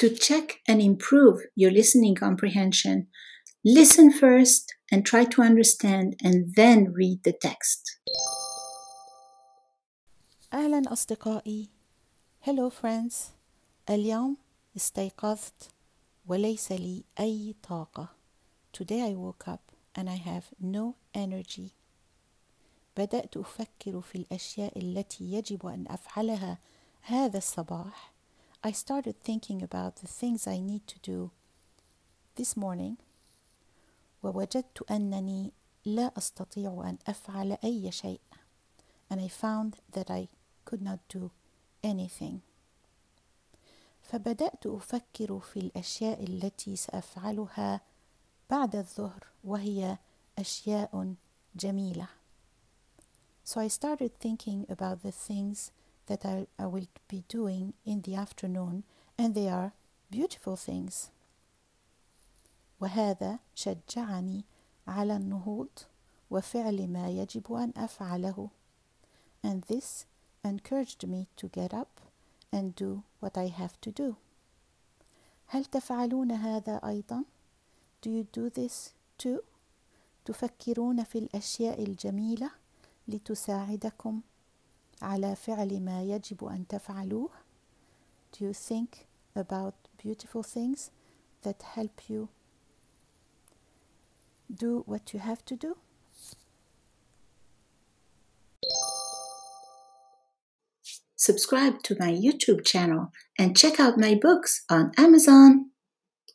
To check and improve your listening comprehension, listen first and try to understand and then read the text. أهلا أصدقائي Hello friends اليوم استيقظت وليس لي أي طاقة Today I woke up and I have no energy بدأت أفكر في الأشياء التي يجب أن أفعلها هذا الصباح I started thinking about the things I need to do this morning ووجدت أنني لا أستطيع أن أفعل أي شيء and I found that I could not do anything فبدأت أفكر في الأشياء التي سأفعلها بعد الظهر وهي أشياء جميلة So I started thinking about the things that I, I will be doing in the afternoon and they are beautiful things وهذا شجعني على النهوض وفعل ما يجب أن أفعله and this encouraged me to get up and do what I have to do. هل تفعلون هذا أيضا؟ Do you do this too? تفكرون في الأشياء الجميلة لتساعدكم على فعل ما يجب أن تفعلوه؟ Do you think about beautiful things that help you do what you have to do? Subscribe to my YouTube channel and check out my books on Amazon.